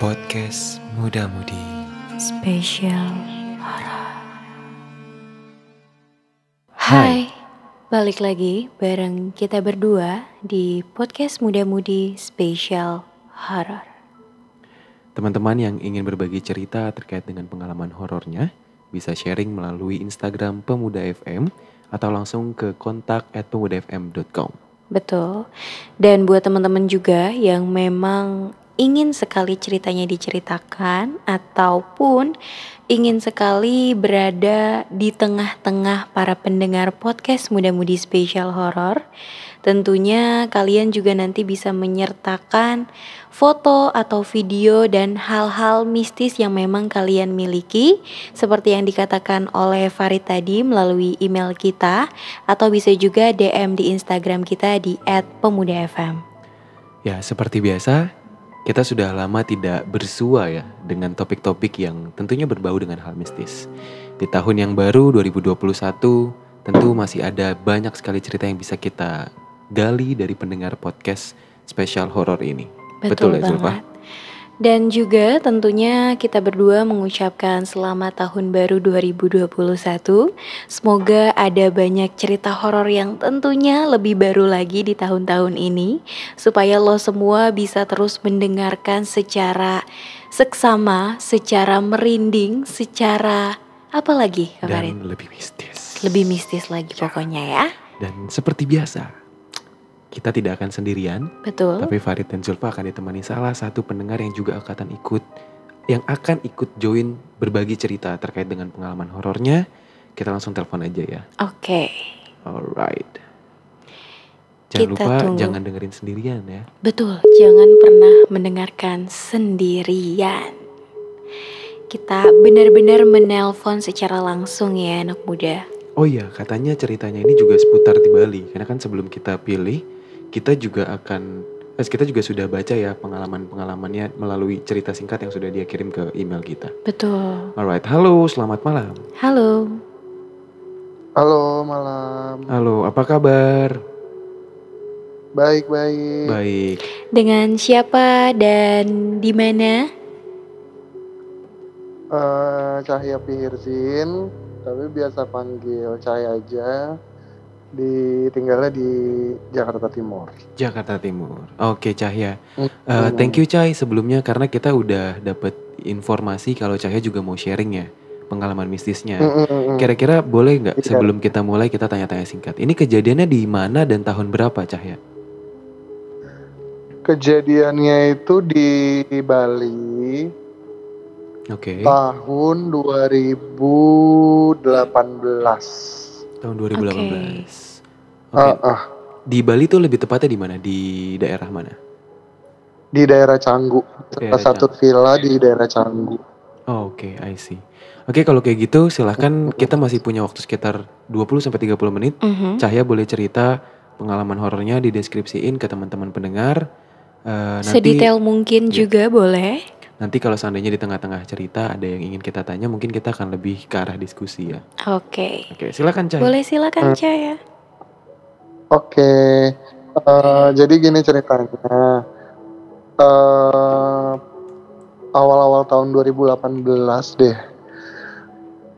Podcast Muda Mudi Spesial Horor. Hai, balik lagi bareng kita berdua di podcast Muda Mudi Spesial Horor. Teman-teman yang ingin berbagi cerita terkait dengan pengalaman horornya bisa sharing melalui Instagram Pemuda FM atau langsung ke kontak at pemudafm.com. Betul. Dan buat teman-teman juga yang memang ingin sekali ceritanya diceritakan ataupun ingin sekali berada di tengah-tengah para pendengar podcast muda-mudi spesial horor, tentunya kalian juga nanti bisa menyertakan foto atau video dan hal-hal mistis yang memang kalian miliki seperti yang dikatakan oleh Farid tadi melalui email kita atau bisa juga DM di Instagram kita di @pemudafm. Ya, seperti biasa, kita sudah lama tidak bersua ya dengan topik-topik yang tentunya berbau dengan hal mistis. Di tahun yang baru 2021, tentu masih ada banyak sekali cerita yang bisa kita gali dari pendengar podcast spesial horor ini. Betul, ya, Zulfa? Dan juga tentunya kita berdua mengucapkan selamat tahun baru 2021. Semoga ada banyak cerita horor yang tentunya lebih baru lagi di tahun-tahun ini supaya lo semua bisa terus mendengarkan secara seksama, secara merinding, secara apa lagi Kak Farid? Dan lebih mistis. Lebih mistis lagi pokoknya ya. Dan seperti biasa, kita tidak akan sendirian, Betul. tapi Farid dan Zulfa akan ditemani salah satu pendengar yang juga akan ikut yang akan ikut join berbagi cerita terkait dengan pengalaman horornya. Kita langsung telepon aja ya. Oke. Alright. Jangan Kita lupa tunggu. jangan dengerin sendirian ya. Betul, jangan pernah mendengarkan sendirian. Kita benar-benar menelpon secara langsung ya anak muda. Oh iya, katanya ceritanya ini juga seputar di Bali. Karena kan sebelum kita pilih, kita juga akan eh, kita juga sudah baca ya pengalaman-pengalamannya melalui cerita singkat yang sudah dia kirim ke email kita. Betul. Alright, halo, selamat malam. Halo. Halo malam, Halo, apa kabar? baik baik. Baik. Dengan siapa dan di mana? Eh, Cahya Pihirzin, tapi biasa panggil Cahya aja. Di tinggalnya di Jakarta Timur. Jakarta Timur. Oke, Cahya. Hmm. Eh, thank you Cahya sebelumnya karena kita udah dapet informasi kalau Cahya juga mau sharing ya pengalaman mistisnya. Mm, mm, mm. Kira-kira boleh nggak Iya. sebelum kita mulai kita tanya-tanya singkat. Ini kejadiannya di mana dan tahun berapa Cahya? Kejadiannya itu di Bali Oke. tahun 2018. Tahun 2018. Oke. Ah, ah, Di Bali tuh lebih tepatnya di mana? Di daerah mana? di daerah Canggu. Daerah Salah satu villa di daerah Canggu. Oh, Oke, I see. Oke, kalau kayak gitu silahkan kita masih punya waktu sekitar 20 sampai 30 menit. Mhm. Cahya boleh cerita pengalaman horornya dideskripsiin ke teman-teman pendengar. Eh, nanti Sedetail mungkin Iya. juga boleh. Nanti kalau seandainya di tengah-tengah cerita ada yang ingin kita tanya, mungkin kita akan lebih ke arah diskusi ya. Oke. Oke, silakan Cahya. Boleh silakan Caya. Oke, eh, jadi gini ceritanya. Eh, awal-awal tahun 2018 deh,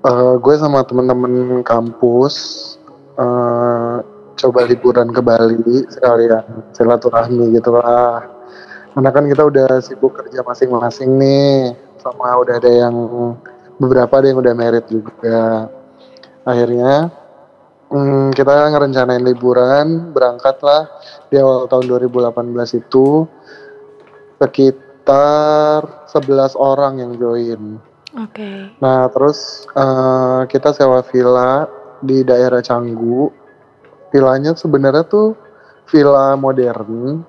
eh, gue sama temen-temen kampus eh, coba liburan ke Bali sekalian silaturahmi gitu lah. Karena kan kita udah sibuk kerja masing-masing nih, sama udah ada yang beberapa ada yang udah merit juga. Akhirnya Hmm, kita ngerencanain liburan, berangkatlah di awal tahun 2018 itu sekitar 11 orang yang join. Oke. Nah, terus eh, kita sewa villa di daerah Canggu. Villanya sebenarnya tuh villa modern,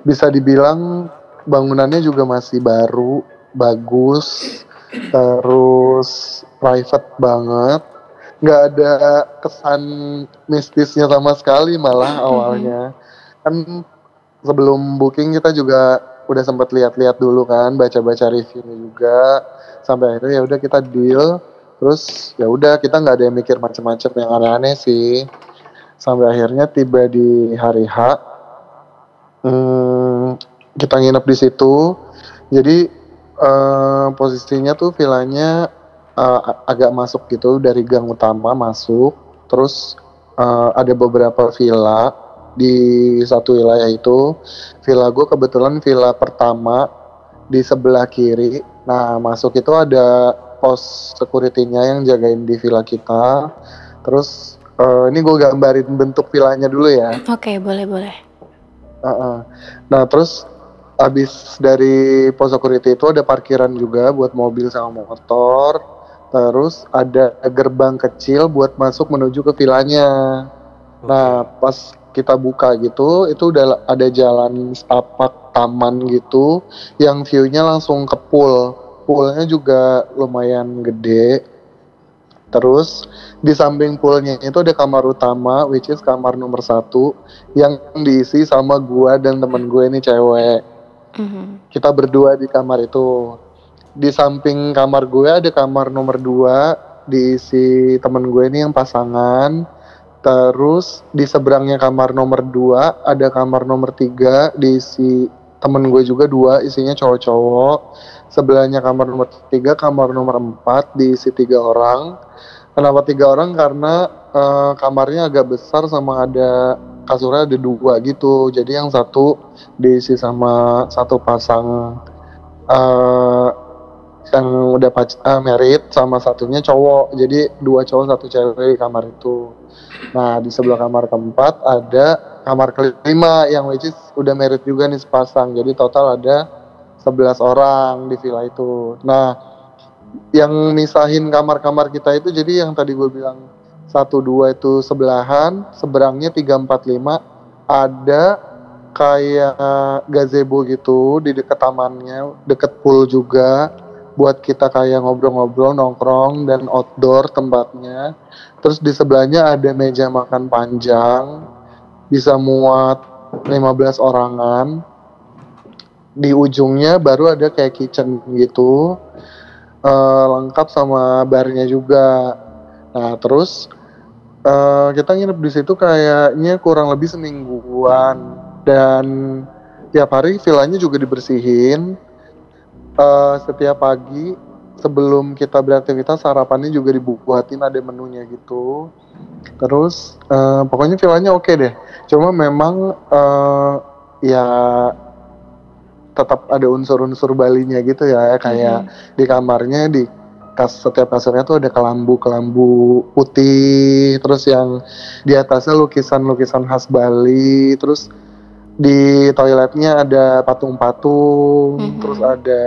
bisa dibilang bangunannya juga masih baru, bagus, terus private banget. Nggak ada kesan mistisnya sama sekali malah awalnya. Kan sebelum booking kita juga udah sempat lihat-lihat dulu kan baca-baca reviewnya juga. Sampai akhirnya ya udah kita deal. Terus ya udah kita nggak ada yang mikir macam-macam yang aneh-aneh sih sampai akhirnya tiba di hari H hmm, kita nginep di situ jadi eh, posisinya tuh villanya eh, agak masuk gitu dari gang utama masuk. Terus eh, ada beberapa villa di satu wilayah itu. Villa gue kebetulan villa pertama di sebelah kiri. Nah masuk itu ada pos security-nya yang jagain di villa kita. Terus eh, ini gue gambarin bentuk villanya dulu ya. Oke, boleh boleh. Uh-uh. Nah terus abis dari pos security itu ada parkiran juga buat mobil sama motor. Terus ada gerbang kecil buat masuk menuju ke villanya. Nah pas kita buka gitu, itu udah ada jalan setapak taman gitu, yang view-nya langsung ke pool. Poolnya juga lumayan gede. Terus di samping poolnya itu ada kamar utama, which is kamar nomor satu, yang diisi sama gua dan temen gue ini cewek. Mhm. Kita berdua di kamar itu. Di samping kamar gue ada kamar nomor dua, diisi temen gue ini yang pasangan. Terus di seberangnya kamar nomor dua ada kamar nomor tiga, diisi temen gue juga dua, isinya cowok-cowok. Sebelahnya kamar nomor tiga, kamar nomor empat, diisi tiga orang. Kenapa tiga orang? Karena eh, kamarnya agak besar sama ada kasurnya ada dua gitu. Jadi yang satu diisi sama satu pasang eh yang udah pac eh, married sama satunya cowok. Jadi dua cowok satu cewek di kamar itu. Nah di sebelah kamar keempat ada kamar kelima yang which is udah married juga nih sepasang. Jadi total ada 11 orang di villa itu. Nah yang misahin kamar-kamar kita itu jadi yang tadi gue bilang satu dua itu sebelahan seberangnya tiga empat lima ada kayak gazebo gitu di dekat tamannya deket pool juga buat kita kayak ngobrol-ngobrol nongkrong dan outdoor tempatnya terus di sebelahnya ada meja makan panjang bisa muat 15 orangan di ujungnya baru ada kayak kitchen gitu eh, lengkap sama barnya juga. Nah terus eh, kita nginep di situ kayaknya kurang lebih semingguan dan tiap hari villanya juga dibersihin. Eh, setiap pagi sebelum kita beraktivitas sarapannya juga dibuatin ada menunya gitu. Terus eh, pokoknya villanya oke deh. Cuma memang eh, ya tetap ada unsur-unsur Balinya gitu ya kayak di kamarnya di kas setiap kasurnya tuh ada kelambu-kelambu putih terus yang di atasnya lukisan-lukisan khas Bali terus di toiletnya ada patung-patung Mhm. terus ada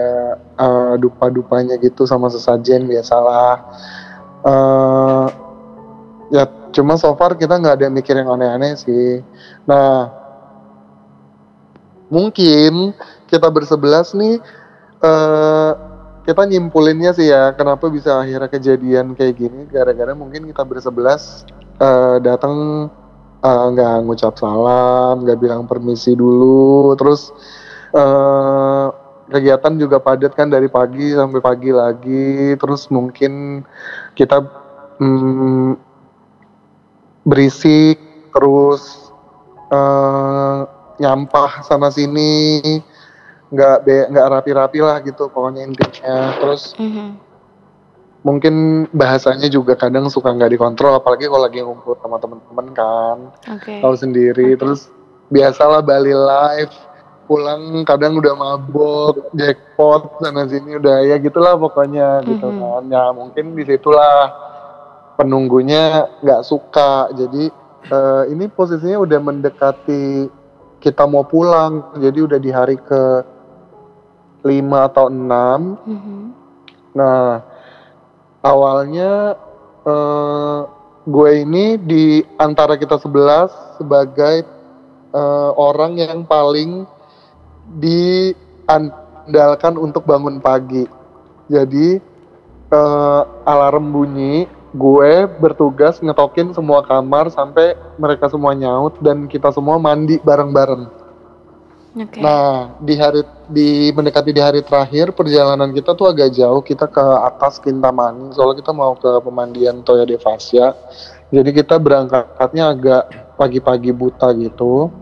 eh, dupa-dupanya gitu sama sesajen biasalah. Eh ya cuma so far kita nggak ada mikir yang aneh-aneh sih. Nah mungkin kita bersebelas nih eh kita nyimpulinnya sih ya kenapa bisa akhirnya kejadian kayak gini? Gara-gara mungkin kita bersebelas eh, datang eh, nggak ngucap salam nggak bilang permisi dulu. Terus eh, kegiatan juga padat kan dari pagi sampai pagi lagi. Terus mungkin kita mm, berisik terus eh, nyampah sana sini. Nggak nggak rapi-rapi lah gitu pokoknya intinya. Terus Mhm. Mungkin bahasanya juga kadang suka nggak dikontrol apalagi kalau lagi ngumpul sama temen-temen kan. Tahu sendiri terus biasalah Bali live pulang kadang udah mabok jackpot sana sini udah ya gitulah pokoknya gitu Mhm. kan. Ya mungkin di situlah penunggunya nggak suka. Jadi eh, ini posisinya udah mendekati kita mau pulang jadi udah di hari ke lima atau enam. Mhm. Nah, awalnya eh, gue ini di antara kita sebelas sebagai eh, orang yang paling diandalkan untuk bangun pagi. Jadi eh, alarm bunyi, gue bertugas ngetokin semua kamar sampai mereka semua nyaut dan kita semua mandi bareng-bareng. Oke. Nah, di hari di mendekati di hari terakhir perjalanan kita tuh agak jauh. Kita ke atas Kintamani, soalnya kita mau ke pemandian Toya Devasya. Jadi kita berangkatnya agak pagi-pagi buta gitu.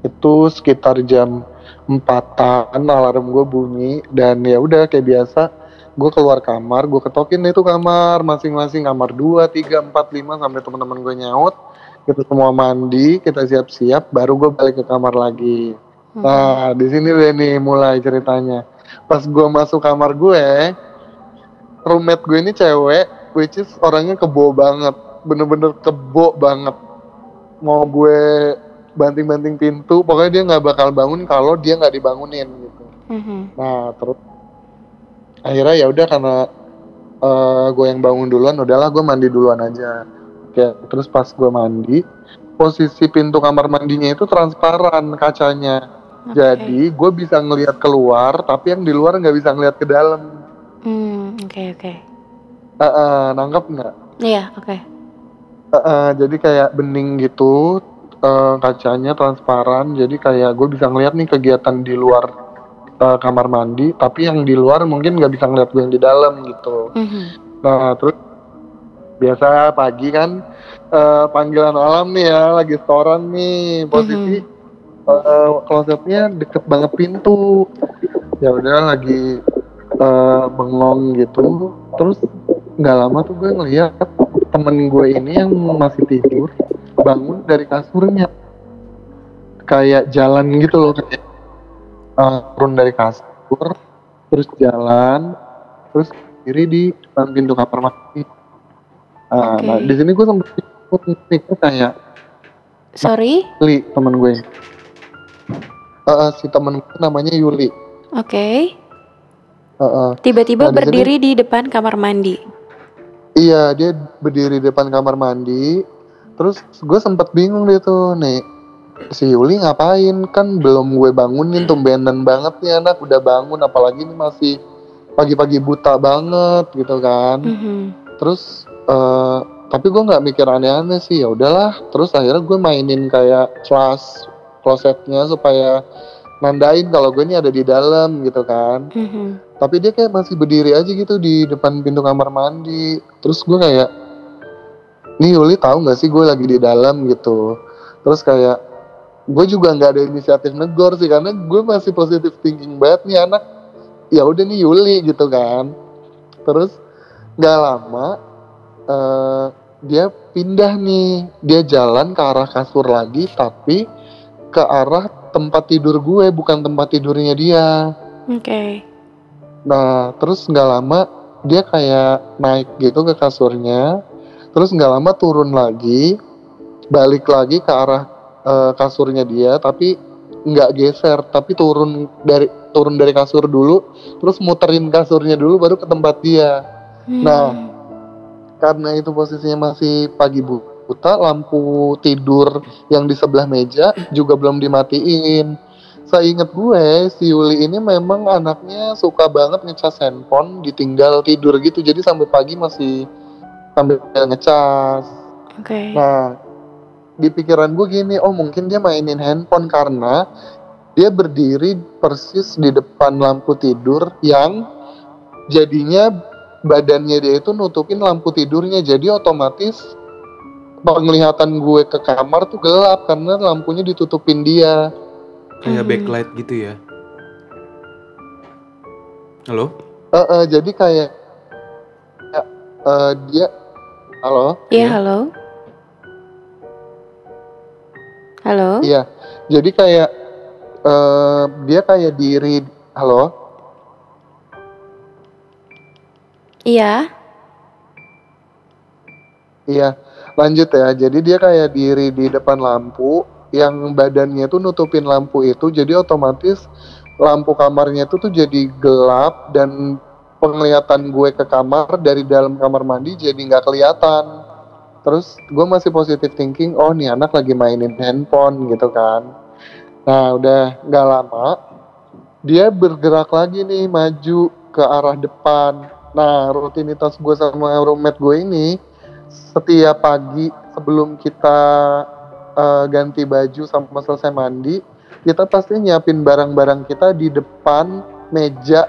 Itu sekitar jam empatan alarm gue bunyi dan ya udah kayak biasa gue keluar kamar gue ketokin itu kamar masing-masing kamar 2, 3, 4, 5 sampai teman-teman gue nyaut kita semua mandi kita siap-siap baru gue balik ke kamar lagi Hmm. nah di sini deh nih mulai ceritanya. Pas gue masuk kamar gue roommate gue ini cewek which is orangnya kebo banget. Bener-bener kebo banget. Mau gue banting-banting pintu pokoknya dia nggak bakal bangun kalau dia nggak dibangunin gitu. Mhm. nah terus akhirnya ya udah karena eh, gue yang bangun duluan udahlah gue mandi duluan aja. Oke terus pas gue mandi posisi pintu kamar mandinya itu transparan kacanya Jadi gue bisa ngelihat keluar tapi yang di luar nggak bisa ngelihat ke dalam Hmm, oke oke. Eh, eh, nangkep nggak Iya, oke. Eh, eh, jadi kayak bening gitu eh, kacanya transparan jadi kayak gue bisa ngeliat nih kegiatan di luar eh, kamar mandi tapi yang di luar mungkin nggak bisa ngeliat gue yang di dalam gitu Mhm. nah terus biasa pagi kan eh, panggilan alam nih ya lagi setoran nih posisi eh, klosetnya deket banget pintu. Ya udah lagi eh, bengong gitu. Terus nggak lama tuh gue ngeliat temen gue ini yang masih tidur bangun dari kasurnya. Kayak jalan gitu loh kayak eh, turun dari kasur terus jalan terus kiri di depan pintu kamar mandi. Nah, Oke. nah, di sini gue sempet mikir kayak Sorry. Li temen gue Eh, si temen namanya Yuli Oke. Eh, eh. Tiba-tiba Nah, di sini- berdiri di depan kamar mandi. Iya, dia berdiri di depan kamar mandi. Terus gue sempet bingung deh tuh, nih si Yuli ngapain? Kan belum gue bangunin, tumbenan banget nih anak udah bangun, apalagi ini masih pagi-pagi buta banget gitu kan. Mhm. Terus eh tapi gue nggak mikir aneh-aneh sih, ya udahlah. Terus akhirnya gue mainin kayak flash klosetnya supaya nandain kalau gue ini ada di dalam gitu kan. Mhm. tapi dia kayak masih berdiri aja gitu di depan pintu kamar mandi. Terus gue kayak nih Yuli tahu nggak sih gue lagi di dalam gitu? Terus kayak gue juga nggak ada inisiatif negor sih karena gue masih positif thinking banget nih anak. Ya udah nih Yuli gitu kan. Terus nggak lama eh, dia pindah nih. Dia jalan ke arah kasur lagi tapi ke arah tempat tidur gue bukan tempat tidurnya dia Oke. Nah, terus nggak lama dia kayak naik gitu ke kasurnya, terus nggak lama turun lagi, balik lagi ke arah eh, kasurnya dia, tapi nggak geser, tapi turun dari turun dari kasur dulu, terus muterin kasurnya dulu baru ke tempat dia. Nah. Hmm. Karena itu posisinya masih pagi buta, lampu tidur yang di sebelah meja juga belum dimatiin. Seingat gue, si Yuli ini memang anaknya suka banget ngecas handphone, ditinggal tidur gitu. Jadi sampai pagi masih sambil ngecas. Oke. Nah, di pikiran gue gini, oh mungkin dia mainin handphone karena dia berdiri persis di depan lampu tidur yang jadinya badannya dia itu nutupin lampu tidurnya. Jadi otomatis penglihatan gue ke kamar tuh gelap karena lampunya ditutupin dia. Kayak Mhm. backlight gitu ya. Halo? Eh, eh, jadi kayak ya, eh, dia halo Iya, Iya. halo. Halo. iya jadi kayak eh, dia kayak diri halo Iya. Iya, lanjut ya. Jadi dia kayak diri di depan lampu yang badannya tuh nutupin lampu itu, jadi otomatis lampu kamarnya itu tuh jadi gelap dan penglihatan gue ke kamar dari dalam kamar mandi jadi nggak kelihatan. Terus gue masih positive thinking, oh nih anak lagi mainin handphone gitu kan. Nah udah nggak lama, dia bergerak lagi nih maju ke arah depan. Nah rutinitas gue sama roommate gue ini setiap pagi sebelum kita eh, ganti baju sama selesai mandi, kita pasti nyiapin barang-barang kita di depan meja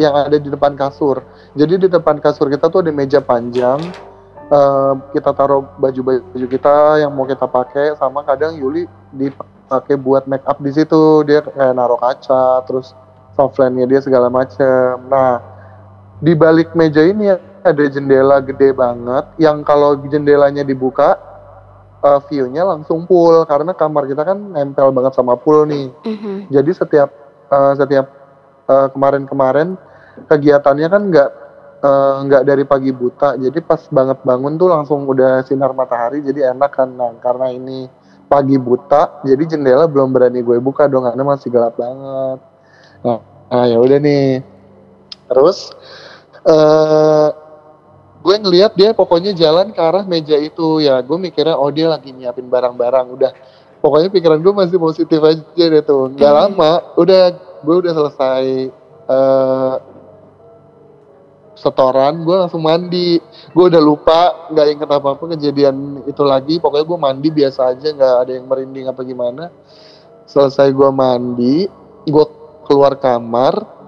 yang ada di depan kasur. Jadi di depan kasur kita tuh ada meja panjang. eh, kita taruh baju-baju kita yang mau kita pakai sama kadang Yuli di dipakai buat make up di situ dia kayak naruh kaca terus softlandnya dia segala macem nah di balik meja ini ada jendela gede banget yang kalau jendelanya dibuka uh, view-nya langsung pool karena kamar kita kan nempel banget sama pool nih. Mhm. jadi setiap uh, setiap uh, kemarin-kemarin kegiatannya kan nggak uh, nggak dari pagi buta. Jadi pas banget bangun tuh langsung udah sinar matahari jadi enak kan. Nah karena ini pagi buta jadi jendela belum berani gue buka dong karena masih gelap banget. Nah, nah ya udah nih. Terus eh gue ngeliat dia pokoknya jalan ke arah meja itu ya. Gue mikirnya oh dia lagi nyiapin barang-barang udah. Pokoknya pikiran gue masih positif aja deh tuh. Nggak Mhm. lama udah gue udah selesai eh setoran gue langsung mandi. Gue udah lupa nggak inget apa apa kejadian itu lagi. Pokoknya gue mandi biasa aja nggak ada yang merinding apa gimana. Selesai gue mandi gue keluar kamar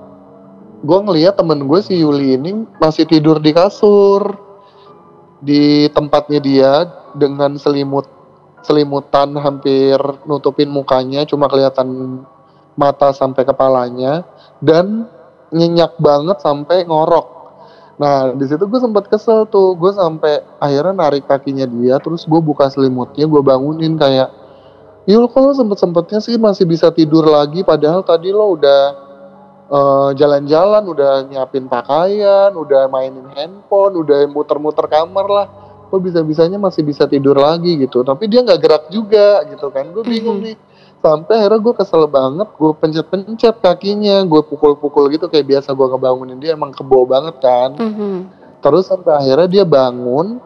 gue ngeliat temen gue si Yuli ini masih tidur di kasur. Di tempatnya dia dengan selimut selimutan hampir nutupin mukanya cuma kelihatan mata sampai kepalanya dan nyenyak banget sampai ngorok. Nah di situ gue sempat kesel tuh, gue sampai akhirnya narik kakinya dia, terus gue buka selimutnya, gue bangunin kayak, Yul kok lo sempet sempetnya sih masih bisa tidur lagi, padahal tadi lo udah eh, jalan-jalan, udah nyiapin pakaian, udah mainin handphone, udah muter-muter kamar lah, kok bisa-bisanya masih bisa tidur lagi gitu. Tapi dia nggak gerak juga gitu kan, gue bingung nih. Sampai akhirnya gue kesel banget, gue pencet-pencet kakinya, gue pukul-pukul gitu kayak biasa gue ngebangunin dia emang kebo banget kan. Mhm. Terus sampai akhirnya dia bangun,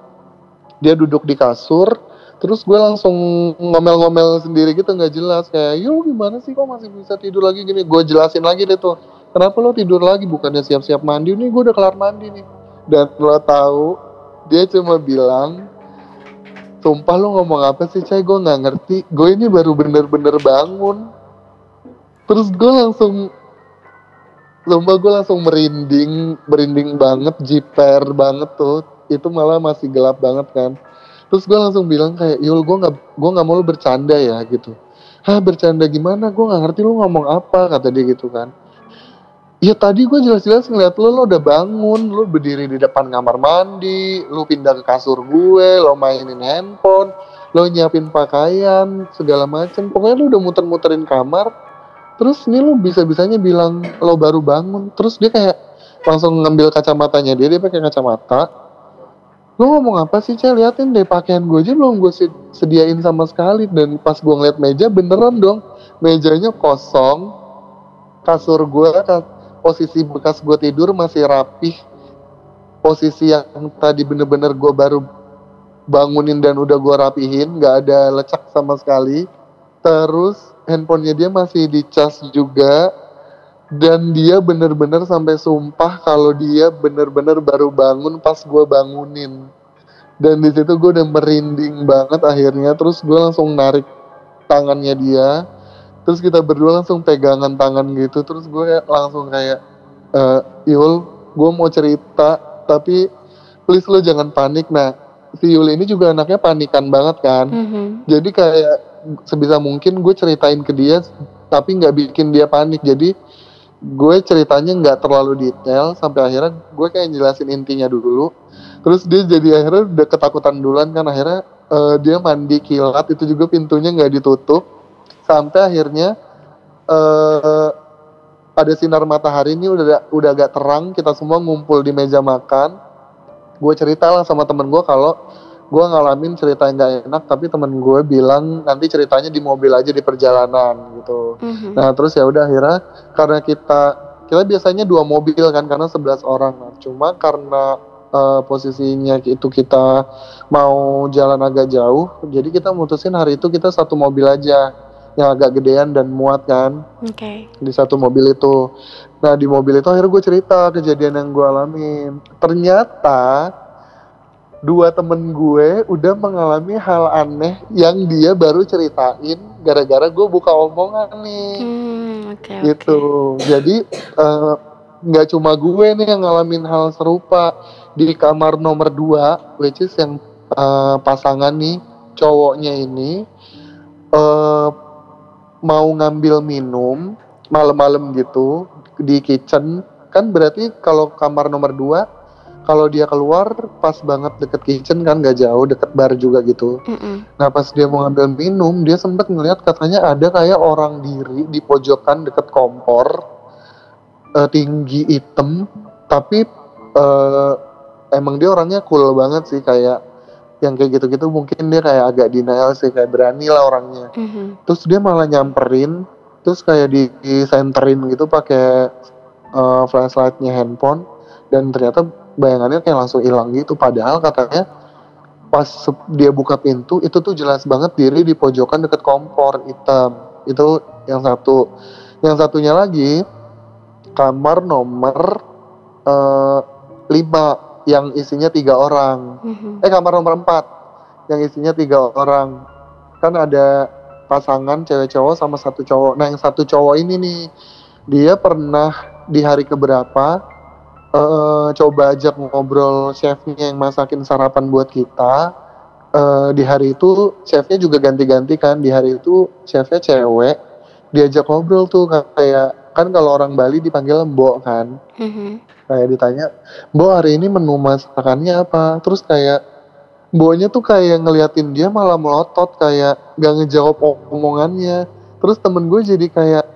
dia duduk di kasur, terus gue langsung ngomel-ngomel sendiri gitu nggak jelas kayak, yo gimana sih kok masih bisa tidur lagi gini? Gue jelasin lagi deh tuh, kenapa lo tidur lagi bukannya siap-siap mandi? Nih gue udah kelar mandi nih. Dan lo tahu dia cuma bilang, sumpah lo ngomong apa sih Cai? Gue nggak ngerti. Gue ini baru bener-bener bangun. Terus gue langsung Sumpah gue langsung merinding, merinding banget, jiper banget tuh. Itu malah masih gelap banget kan. Terus gue langsung bilang kayak, Yul gue nggak gue nggak mau lu bercanda ya gitu. Hah bercanda gimana? Gue nggak ngerti lu ngomong apa kata dia gitu kan. Ya tadi gue jelas-jelas ngeliat lu, lu udah bangun, lu berdiri di depan kamar mandi, lu pindah ke kasur gue, lo mainin handphone, lo nyiapin pakaian, segala macem. Pokoknya lu udah muter-muterin kamar, terus nih lu bisa-bisanya bilang lo baru bangun. Terus dia kayak langsung ngambil kacamatanya dia dia pakai kacamata. Lo ngomong apa sih cah liatin deh pakaian gue aja belum gue sed- sediain sama sekali. Dan pas gue ngeliat meja beneran dong mejanya kosong. Kasur gue posisi bekas gue tidur masih rapih. Posisi yang tadi bener-bener gue baru bangunin dan udah gue rapihin nggak ada lecak sama sekali. Terus handphonenya dia masih dicas juga. Dan dia bener-bener sampai sumpah kalau dia bener-bener baru bangun pas gue bangunin. Dan di situ gue udah merinding banget akhirnya. Terus gue langsung narik tangannya dia terus kita berdua langsung pegangan tangan gitu terus gue langsung kayak eh Yul gue mau cerita tapi please lo jangan panik. Nah si Yul ini juga anaknya panikan banget kan. Mhm. jadi kayak sebisa mungkin gue ceritain ke dia tapi nggak bikin dia panik. Jadi gue ceritanya nggak terlalu detail sampai akhirnya gue kayak jelasin intinya dulu. Terus dia jadi akhirnya udah ketakutan duluan kan akhirnya eh, dia mandi kilat itu juga pintunya nggak ditutup sampai akhirnya eh ada sinar matahari ini udah udah agak terang. Kita semua ngumpul di meja makan. Gue cerita lah sama temen gue kalau gue ngalamin cerita yang gak enak tapi temen gue bilang nanti ceritanya di mobil aja di perjalanan gitu. Mhm. nah terus ya udah akhirnya karena kita kita biasanya dua mobil kan karena 11 orang. Nah, cuma karena eh, posisinya itu kita mau jalan agak jauh jadi kita mutusin hari itu kita satu mobil aja yang agak gedean dan muat kan Oke. di satu mobil itu. Nah di mobil itu akhirnya gue cerita kejadian yang gue alamin. Ternyata dua temen gue udah mengalami hal aneh yang dia baru ceritain gara-gara gue buka omongan nih Hmm, oke oke. gitu. Jadi eh, nggak cuma gue nih yang ngalamin hal serupa di kamar nomor 2 which is yang eh, pasangan nih cowoknya ini eh mau ngambil minum malam-malam gitu di kitchen kan berarti kalau kamar nomor 2 kalau dia keluar pas banget deket kitchen kan gak jauh deket bar juga gitu Mm-mm. nah pas dia mau ngambil minum dia sempet ngeliat katanya ada kayak orang diri di pojokan deket kompor eh, tinggi hitam tapi eh, emang dia orangnya cool banget sih kayak yang kayak gitu-gitu mungkin dia kayak agak denial sih kayak berani lah orangnya. Mhm. terus dia malah nyamperin terus kayak di, senterin gitu pakai eh, flashlightnya handphone dan ternyata bayangannya kayak langsung hilang gitu. Padahal katanya pas dia buka pintu itu tuh jelas banget diri di pojokan deket kompor hitam. Itu yang satu. Yang satunya lagi kamar nomor eh, lima yang isinya tiga orang. Mhm. eh kamar nomor 4 yang isinya tiga orang. Kan ada pasangan cewek cowok sama satu cowok. Nah yang satu cowok ini nih dia pernah di hari keberapa eh, coba ajak ngobrol chefnya yang masakin sarapan buat kita. Eh, di hari itu chefnya juga ganti-ganti kan. Di hari itu chefnya cewek. Diajak ngobrol tuh kayak kan kalau orang Bali dipanggil mbok kan. Mhm. kayak ditanya Mbok hari ini menu masakannya apa? Terus kayak Mboknya tuh kayak ngeliatin dia malah melotot kayak gak ngejawab omongannya. Terus temen gue jadi kayak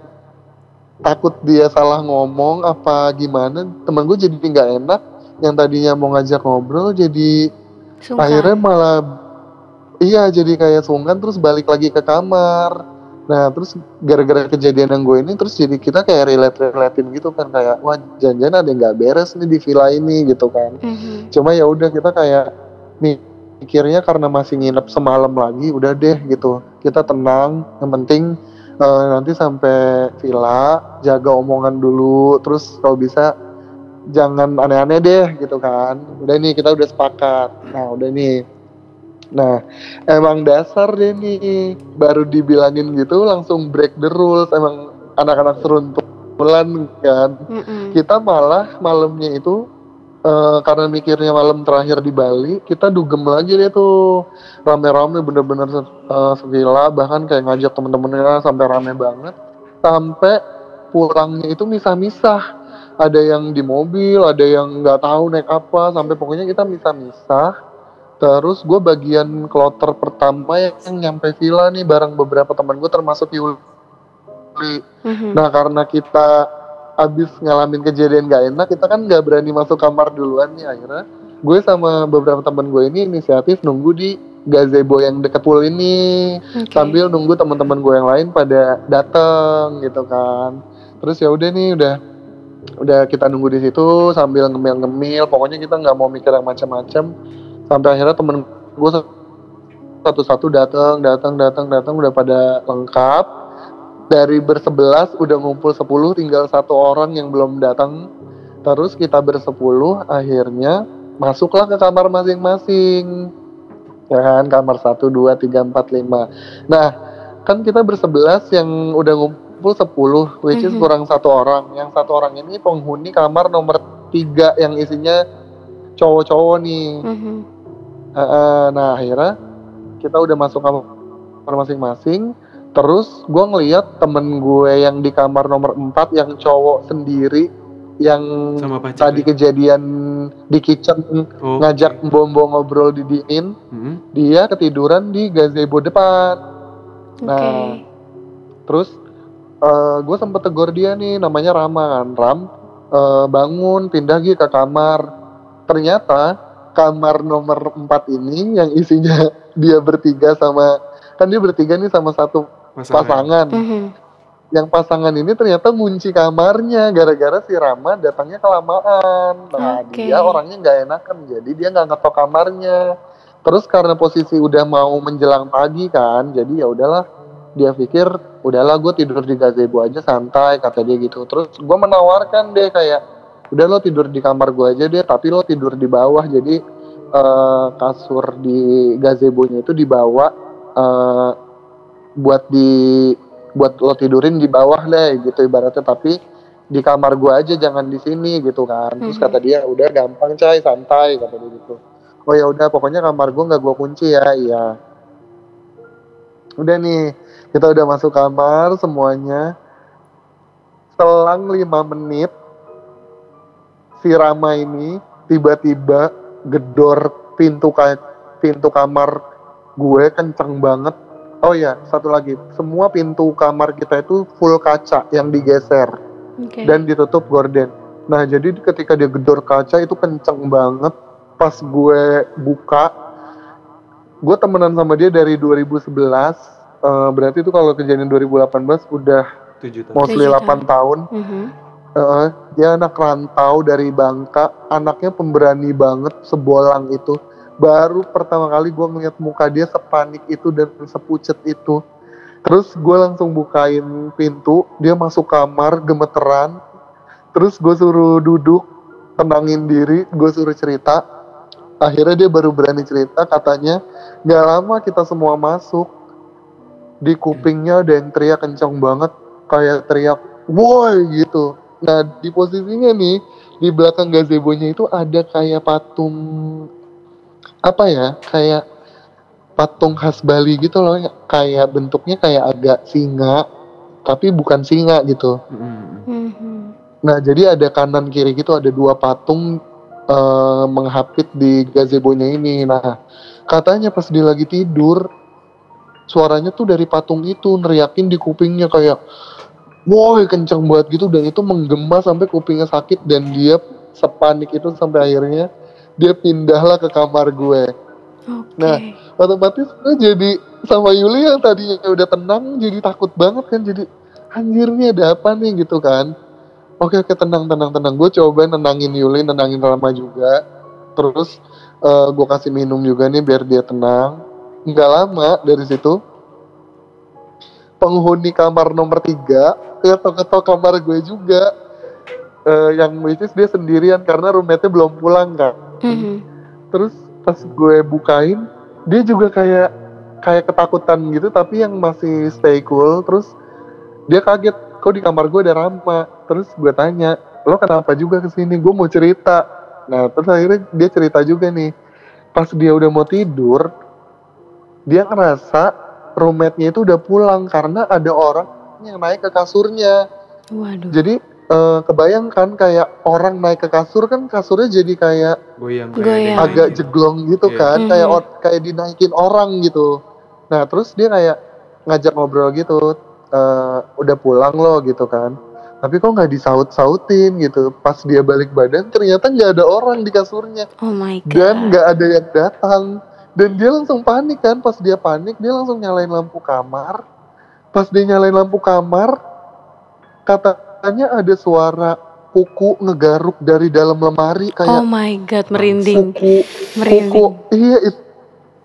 takut dia salah ngomong apa gimana. Temen gue jadi nggak enak yang tadinya mau ngajak ngobrol jadi Sungkan. akhirnya malah iya jadi kayak sungkan terus balik lagi ke kamar nah terus gara-gara kejadian yang gue ini terus jadi kita kayak relate relatein gitu kan kayak wah jangan-jangan ada yang nggak beres nih di villa ini gitu kan. Mhm. cuma ya udah kita kayak nih pikirnya karena masih nginep semalam lagi udah deh gitu. Kita tenang yang penting eh, nanti sampai villa jaga omongan dulu terus kalau bisa jangan aneh-aneh deh gitu kan. Udah nih kita udah sepakat. Nah udah nih nah emang dasar deh nih baru dibilangin gitu langsung break the rules emang anak-anak seruntulan kan. Mm-mm. kita malah malamnya itu eh, karena mikirnya malam terakhir di Bali kita dugem lagi deh tuh. Rame-rame bener-bener se- eh, sevilla bahkan kayak ngajak temen-temennya sampai rame banget. Sampai pulangnya itu misah-misah. Ada yang di mobil ada yang nggak tahu naik apa sampai pokoknya kita misah-misah terus gue bagian kloter pertama yang nyampe villa nih bareng beberapa teman gue termasuk Yuli Mhm. Nah karena kita abis ngalamin kejadian gak enak, kita kan nggak berani masuk kamar duluan nih akhirnya. Gue sama beberapa teman gue ini inisiatif nunggu di gazebo yang deket pool ini Oke. sambil nunggu teman-teman gue yang lain pada dateng gitu kan. Terus ya udah nih udah udah kita nunggu di situ sambil ngemil-ngemil. Pokoknya kita nggak mau mikir yang macam-macam. Sampai akhirnya temen gue satu-satu datang, datang, datang, datang udah pada lengkap. Dari bersebelas udah ngumpul 10 tinggal satu orang yang belum datang terus kita bersepuluh akhirnya masuklah ke kamar masing-masing. Ya kan kamar 1, 2, 3, 4, 5 nah kan kita bersebelas yang udah ngumpul 10 which is Mhm. kurang satu orang. Yang satu orang ini penghuni kamar nomor 3 yang isinya cowok-cowok nih Heeh, nah akhirnya kita udah masuk kamar masing-masing terus gue ngeliat temen gue yang di kamar nomor 4 yang cowok sendiri yang Sama pacar. tadi kejadian di kitchen Oh, ngajak mbombo ngobrol di dingin Hmm. dia ketiduran di gazebo depan Oke. Nah. terus gue sempet tegur dia nih namanya Rama kan Ram eh, bangun pindah gitu ke kamar ternyata kamar nomor 4 ini yang isinya dia bertiga sama kan dia bertiga nih sama satu Pasangan. pasangan Mhm. yang pasangan ini ternyata ngunci kamarnya gara-gara si Rama datangnya kelamaan nah Oke. dia orangnya nggak enakan jadi dia nggak ngetok kamarnya terus karena posisi udah mau menjelang pagi kan jadi ya udahlah dia pikir udahlah gue tidur di gazebo aja santai kata dia gitu terus gue menawarkan deh kayak udah lo tidur di kamar gue aja deh tapi lo tidur di bawah. Jadi eh, kasur di gazebonya itu dibawa eh, buat di buat lo tidurin di bawah deh gitu ibaratnya. Tapi di kamar gua aja jangan di sini gitu kan. Terus Mhm. kata dia udah gampang cai santai kata dia gitu. Oh ya udah pokoknya kamar gua nggak gua kunci ya. Iya. Udah nih kita udah masuk kamar semuanya. Selang lima menit si Rama ini tiba-tiba gedor pintu ka pintu kamar gue kenceng banget oh ya satu lagi semua pintu kamar kita itu full kaca yang digeser Oke. dan ditutup gorden. Nah jadi ketika dia gedor kaca itu kenceng banget. Pas gue buka, gue temenan sama dia dari 2011. Eh, berarti itu kalau kejadian 2018 udah Tujuh tahun. mostly Tujuh 8 tahun. Mhm. Eh, dia anak rantau dari Bangka, anaknya pemberani banget, sebolang itu. Baru pertama kali gue ngeliat muka dia sepanik itu dan sepucet itu. Terus gue langsung bukain pintu, dia masuk kamar gemeteran. Terus gue suruh duduk, tenangin diri, gue suruh cerita. Akhirnya dia baru berani cerita, katanya gak lama kita semua masuk. Di kupingnya ada yang teriak kencang banget, kayak teriak, woi gitu. Nah di posisinya nih, di belakang gazebo-nya itu ada kayak patung, apa ya, kayak patung khas Bali gitu loh, kayak bentuknya kayak agak singa, tapi bukan singa gitu. Mhm. Nah, jadi ada kanan kiri gitu ada dua patung eh, menghapit di gazebo-nya ini. Nah, katanya pas dia lagi tidur suaranya tuh dari patung itu neriakin di kupingnya kayak woi kenceng banget gitu. Dan itu menggema sampai kupingnya sakit. Dan dia sepanik itu sampai akhirnya dia pindahlah ke kamar gue. Oke. Nah, otomatis gue jadi sama Yuli yang tadinya udah tenang jadi takut banget kan. Jadi anjir nih ada apa nih? Gitu kan. Oke oke tenang tenang tenang. Gue coba nenangin Yuli nenangin Rama juga. Terus eh, gue kasih minum juga nih biar dia tenang. Nggak lama dari situ penghuni kamar nomor tiga ketok-ketok kamar gue juga. Eh, yang which is dia sendirian karena roommate-nya belum pulang kan. Mhm. terus pas gue bukain dia juga kayak kayak ketakutan gitu tapi yang masih stay cool. Terus dia kaget kok di kamar gue ada Rama terus gue tanya lo kenapa juga ke sini gue mau cerita. Nah terus akhirnya dia cerita juga nih. Pas dia udah mau tidur dia ngerasa roommate-nya itu udah pulang karena ada orang yang naik ke kasurnya Waduh. jadi eh, kebayangkan kayak orang naik ke kasur kan kasurnya jadi kayak Goyang. Goyang. agak jeglong gitu Iya. kan Mhm. kayak or- kayak dinaikin orang gitu nah terus dia kayak ngajak ngobrol gitu eh, udah pulang loh gitu kan tapi kok nggak disaut-sautin gitu pas dia balik badan ternyata nggak ada orang di kasurnya Oh my god. dan nggak ada yang datang dan dia langsung panik kan pas dia panik dia langsung nyalain lampu kamar pas dia nyalain lampu kamar katanya ada suara kuku ngegaruk dari dalam lemari Oh kayak my god, merinding. kuku Merinding. kuku iya itu,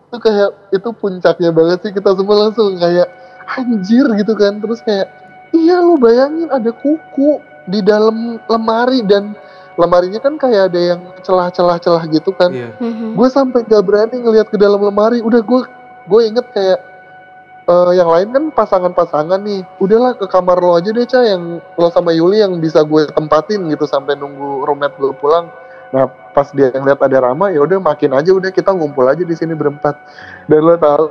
itu kayak itu puncaknya banget sih kita semua langsung kayak anjir gitu kan terus kayak iya lu bayangin ada kuku di dalam lemari dan lemarinya kan kayak ada yang celah-celah-celah gitu kan. Iya. Mhm. gue sampai gak berani ngelihat ke dalam lemari. Udah gue gue inget kayak eh, yang lain kan pasangan-pasangan nih. Udahlah ke kamar lo aja deh Ca yang lo sama Yuli yang bisa gue tempatin gitu sampai nunggu roommate gue pulang. Nah pas dia ngeliat ada Rama ya udah makin aja udah kita ngumpul aja di sini berempat. Dan lo tahu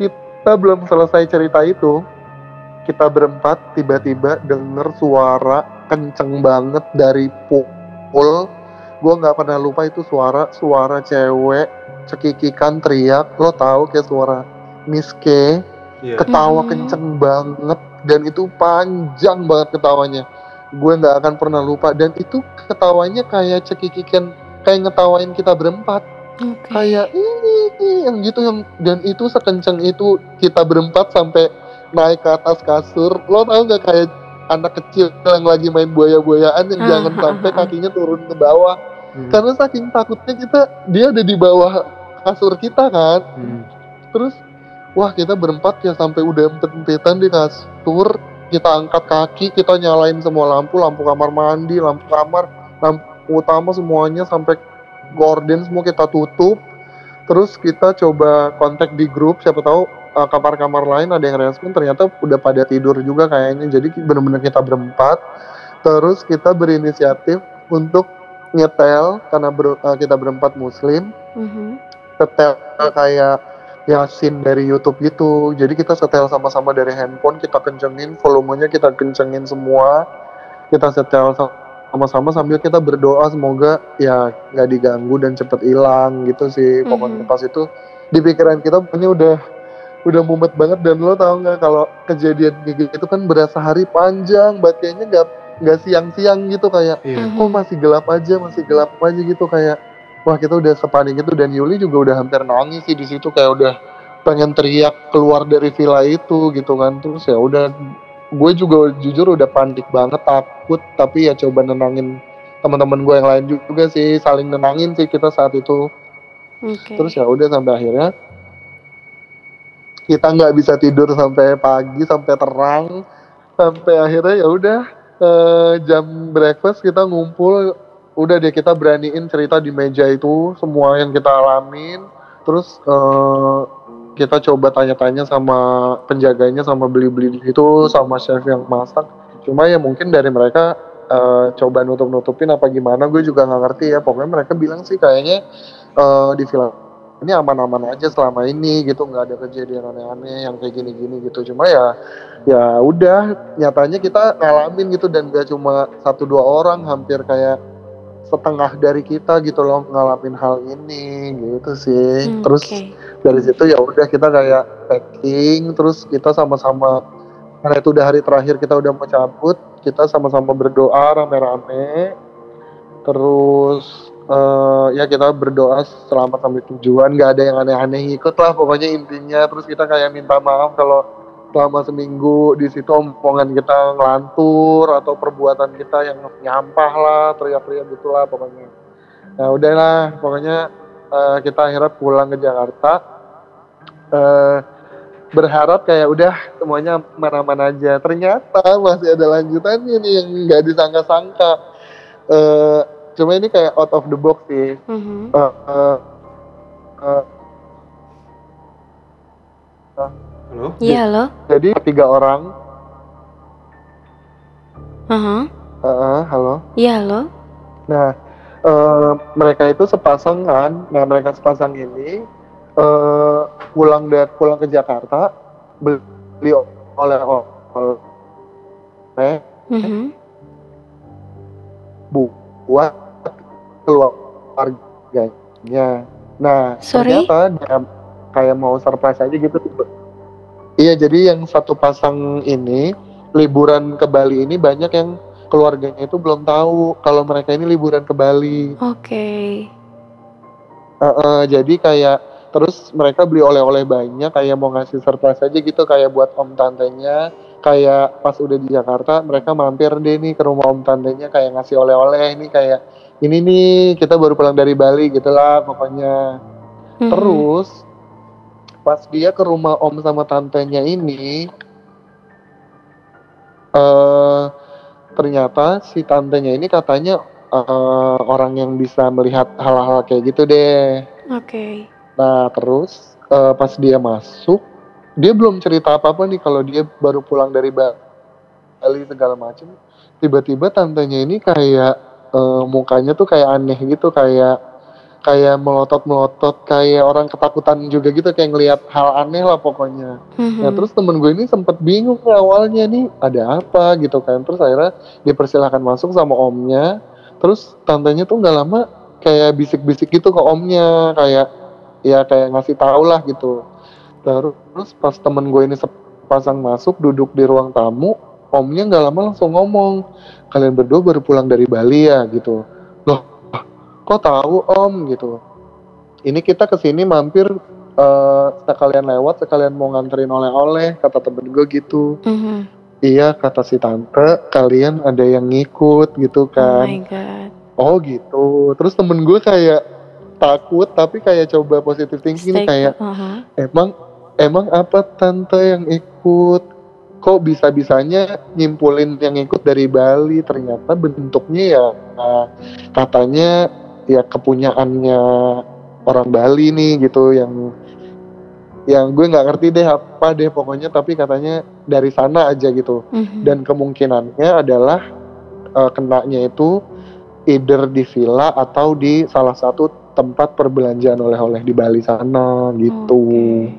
kita belum selesai cerita itu kita berempat tiba-tiba denger suara kenceng banget dari pool. Gue nggak pernah lupa itu suara suara cewek cekikikan teriak. Lo tahu kayak suara Miss K? Iya. ketawa Mhm. kenceng banget. Dan itu panjang banget ketawanya. Gue nggak akan pernah lupa. Dan itu ketawanya kayak cekikikan kayak ngetawain kita berempat. Oke. kayak ini yang gitu yang dan itu sekenceng itu kita berempat sampai naik ke atas kasur. Lo tau nggak kayak anak kecil yang lagi main buaya-buayaan yang Ah, jangan ah, sampai ah, kakinya turun ke bawah. Hmm. karena saking takutnya kita dia ada di bawah kasur kita kan? Hmm. terus wah kita berempat ya sampai udah empet-empetan di kasur. Kita angkat kaki kita nyalain semua lampu lampu kamar mandi lampu kamar lampu utama semuanya sampai gorden semua kita tutup. Terus kita coba kontak di grup siapa tahu uh, kamar-kamar lain ada yang respon ternyata udah pada tidur juga kayaknya jadi bener-bener kita berempat terus kita berinisiatif untuk nyetel karena ber- uh, kita berempat muslim Mhm. setel kayak ya scene dari YouTube gitu. Jadi kita setel sama-sama dari handphone, kita kencengin volumenya kita kencengin semua. Kita setel sama-sama sambil kita berdoa semoga ya nggak diganggu dan cepet hilang gitu sih. Pokoknya Mhm. pas itu di pikiran kita ini udah udah mumet banget dan lo tau nggak kalau kejadian kayak gitu kan berasa hari panjang, banget kayaknya nggak nggak siang-siang gitu kayak Iya. Mhm. kok masih gelap aja masih gelap aja gitu kayak wah kita udah sepanik itu dan Yuli juga udah hampir nangis sih di situ kayak udah pengen teriak keluar dari villa itu gitu kan terus ya udah gue juga jujur udah panik banget takut tapi ya coba nenangin teman-teman gue yang lain juga sih saling nenangin sih kita saat itu Oke. terus ya udah sampai akhirnya kita nggak bisa tidur sampai pagi sampai terang sampai akhirnya ya udah eh, jam breakfast kita ngumpul udah deh kita beraniin cerita di meja itu semua yang kita alamin. Terus eh, kita coba tanya-tanya sama penjaganya sama beli-beli di situ sama chef yang masak. Cuma ya mungkin dari mereka eh, coba nutup-nutupin apa gimana gue juga nggak ngerti ya. Pokoknya mereka bilang sih kayaknya eh, di film ini aman-aman aja selama ini gitu nggak ada kejadian aneh-aneh yang kayak gini-gini gitu. Cuma ya ya udah nyatanya kita ngalamin gitu dan gak cuma satu dua orang hampir kayak setengah dari kita gitu loh ngalamin hal ini gitu sih. Hmm, terus oke. dari situ ya udah kita kayak packing terus kita sama-sama karena itu udah hari terakhir kita udah mau cabut kita sama-sama berdoa rame-rame. Terus eh, ya kita berdoa selamat sampai tujuan. Nggak ada yang aneh-aneh ikut lah pokoknya intinya. Terus kita kayak minta maaf kalau selama seminggu di situ omongan kita ngelantur atau perbuatan kita yang nyampah lah teriak-teriak gitulah pokoknya. Nah udahlah pokoknya eh, kita akhirnya pulang ke Jakarta. Eh, berharap kayak udah semuanya aman-aman aja. Ternyata masih ada lanjutannya nih yang nggak disangka-sangka. Eh, cuma ini kayak out of the box sih Mhm. Eh, eh, eh, Halo? Iya halo. jadi tiga orang Aha. eh, eh, halo Iya halo. Nah, eh, mereka itu sepasang kan. Nah, mereka sepasang ini eh, pulang dari pulang ke Jakarta beli oleh oleh Mhm. buat keluarganya. Nah, Sorry? ternyata dia kayak mau surprise aja gitu. Iya, jadi yang satu pasang ini liburan ke Bali ini banyak yang keluarganya itu belum tahu kalau mereka ini liburan ke Bali. Oke. Heeh, jadi kayak terus mereka beli oleh-oleh banyak kayak mau ngasih surprise aja gitu kayak buat om tantenya kayak pas udah di Jakarta mereka mampir deh nih ke rumah om tantenya kayak ngasih oleh-oleh ini kayak ini nih kita baru pulang dari Bali gitulah pokoknya Mhm. terus pas dia ke rumah om sama tantenya ini eh ternyata si tantenya ini katanya eh, orang yang bisa melihat hal-hal kayak gitu deh Oke. Nah terus eh, pas dia masuk, dia belum cerita apa-apa nih kalau dia baru pulang dari Ba- Bali segala macem. Tiba-tiba tantenya ini kayak eh, mukanya tuh kayak aneh gitu, kayak kayak melotot-melotot, kayak orang ketakutan juga gitu, kayak ngelihat hal aneh lah pokoknya. Nah terus temen gue ini sempet bingung awalnya nih ada apa gitu kan. Terus akhirnya dipersilahkan masuk sama omnya. Terus tantenya tuh nggak lama kayak bisik-bisik gitu ke omnya kayak ya kayak ngasih tau lah gitu. Terus pas temen gue ini sepasang masuk duduk di ruang tamu, omnya nggak lama langsung ngomong kalian berdua baru pulang dari Bali ya gitu. Loh kok tahu om gitu. Ini kita ke sini mampir eh sekalian lewat sekalian mau nganterin oleh-oleh kata temen gue gitu Mhm. iya kata si tante kalian ada yang ngikut Oh gitu kan my god. oh gitu terus temen gue kayak takut tapi kayak coba positive thinking Stay- kayak Aha. emang emang apa tante yang ikut kok bisa bisanya nyimpulin yang ikut dari Bali ternyata bentuknya ya eh, katanya ya kepunyaannya orang Bali nih gitu yang yang gue nggak ngerti deh apa deh pokoknya tapi katanya dari sana aja gitu Mhm. dan kemungkinannya adalah eh, kenanya itu either di villa atau di salah satu tempat perbelanjaan oleh-oleh di Bali sana gitu. Oke.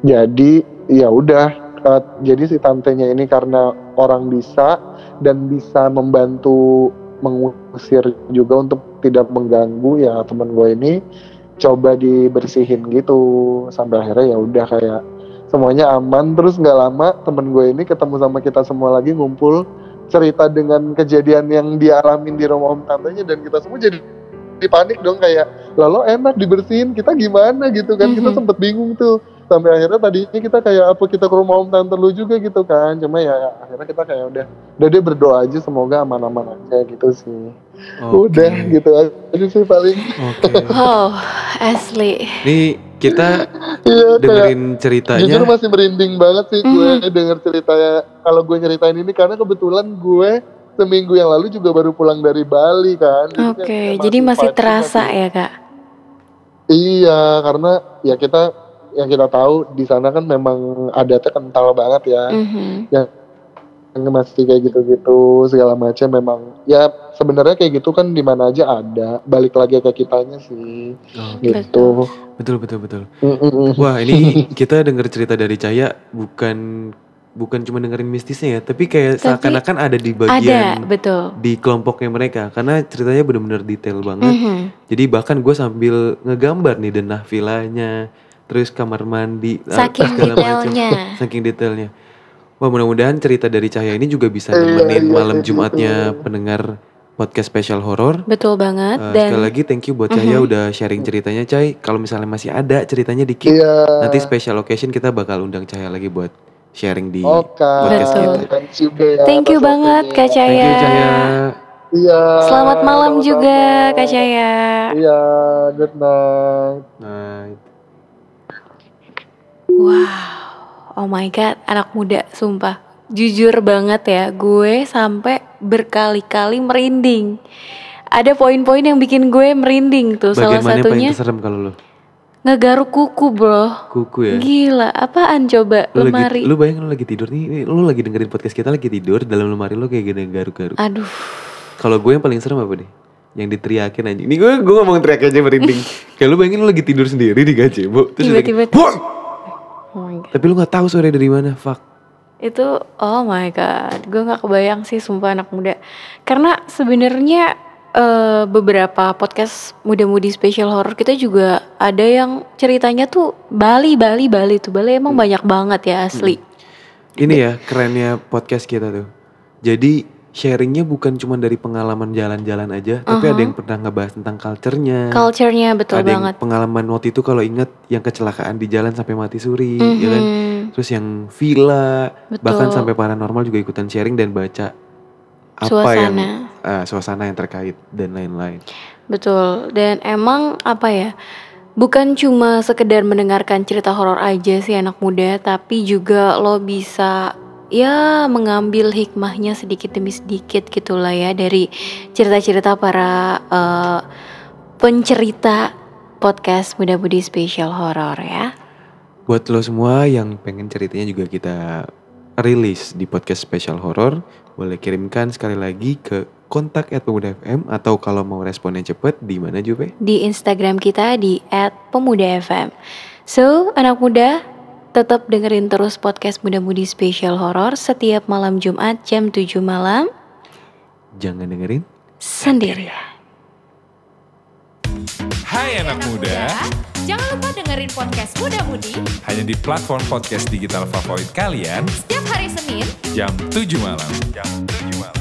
Jadi ya udah eh, jadi si tantenya ini karena orang bisa dan bisa membantu mengusir juga untuk tidak mengganggu ya teman gue ini coba dibersihin gitu. Sampai akhirnya ya udah kayak semuanya aman. Terus nggak lama temen gue ini ketemu sama kita semua lagi ngumpul cerita dengan kejadian yang dia alamin di rumah om tantenya dan kita semua jadi panik dong kayak lalu enak dibersihin kita gimana? Gitu kan. Kita Mhm. sempet bingung tuh sampai akhirnya tadinya kita kayak apa kita ke rumah om tante lu juga gitu kan cuma ya akhirnya kita kayak udah udah dia berdoa aja semoga aman-aman aja gitu sih Oke. udah gitu aja sih paling Oke. Oh, asli. Nih kita iya kayak dengerin jujur ceritanya. masih merinding banget sih gue denger ceritanya kalau gue nyeritain ini karena kebetulan gue seminggu yang lalu juga baru pulang dari Bali kan Oke, kayak jadi masih vibes-nya terasa ya kak? Iya, karena ya kita yang kita tahu di sana kan memang adatnya kental banget ya. Mhm. Yang masih kayak gitu-gitu segala macam memang ya sebenarnya kayak gitu kan di mana aja ada. Balik lagi ke kitanya sih Oh, gitu. betul betul betul. Mm-mm. Wah ini kita denger cerita dari Caya bukan bukan cuma dengerin mistisnya ya, tapi kayak Tapi seakan-akan ada di Ada, bagian betul. di kelompoknya mereka karena ceritanya benar-benar detail banget. Mhm. Jadi bahkan gue sambil ngegambar nih denah villanya, terus kamar mandi, ah, Saking segala macam. detailnya. saking detailnya. Wah mudah-mudahan cerita dari Cahaya ini juga bisa Iya, nemenin iya, malam kayak Jumatnya pendengar podcast spesial horor. Betul banget. Eh, Dan sekali lagi thank you buat Cahaya Mhm. udah sharing ceritanya Chay. Kalau misalnya masih ada ceritanya dikit, Iya. nanti special occasion kita bakal undang Cahaya lagi buat sharing di Oke. podcast Betul. kita. Thanks juga ya thank you banget. Kak Thank you Cahaya. Iya. Selamat malam sama-sama. juga Kak Caya. Iya, good night. Nah, Wow, oh my god, anak muda, sumpah. Jujur banget ya, gue sampai berkali-kali merinding. Ada poin-poin yang bikin gue merinding tuh. bagian Salah mana yang paling satunya terserem kalau lo? ngegaruk kuku, bro. Kuku ya. Gila, apaan coba Lu lemari? lagi, lu bayangin lu lagi tidur nih, nih, lu lagi dengerin podcast kita lagi tidur dalam lemari lu kayak gini garuk-garuk. Aduh, Kalau gue yang paling serem apa deh? Yang diteriakin anjing. Ini gue gue ngomong teriak aja merinding. kayak lu bayangin lu lagi tidur sendiri di gazebo terus Tiba-tiba-! Oh my god. Tapi lu nggak tahu sore dari mana, fuck. Itu oh my god, gue nggak kebayang sih sumpah anak muda. Karena sebenarnya eh, beberapa podcast muda-mudi special horror kita juga ada yang ceritanya tuh Bali, Bali, Bali tuh Bali emang banyak banget ya asli. Ini ya kerennya podcast kita tuh. Jadi sharingnya bukan cuma dari pengalaman jalan-jalan aja, tapi ada yang pernah ngebahas tentang culture-nya. Culture-nya betul ada yang banget. pengalaman waktu itu kalau inget yang kecelakaan di jalan sampai mati suri, ya kan? Mhm, Terus yang villa, Betul. bahkan sampai paranormal juga ikutan sharing dan baca apa yang Suasana. ah, suasana yang terkait dan lain-lain. Betul. Dan emang apa ya? Bukan cuma sekedar mendengarkan cerita horor aja sih anak muda, tapi juga lo bisa ya mengambil hikmahnya sedikit demi sedikit gitulah ya dari cerita-cerita para eh, pencerita podcast Muda Budi Spesial Horor ya. Buat lo semua yang pengen ceritanya juga kita rilis di podcast spesial horor, boleh kirimkan sekali lagi ke kontak at pemuda FM atau kalau mau responnya cepet di mana Jupe? Di Instagram kita di @pemuda_fm. So, anak muda, tetap dengerin terus podcast Muda Budi Spesial Horor setiap malam Jumat jam 7 malam. Jangan dengerin. sendiri. Hai anak muda, Jangan lupa dengerin podcast Muda Mudi hanya di platform podcast digital favorit kalian setiap hari Senin jam 7 malam. Jam 7 malam.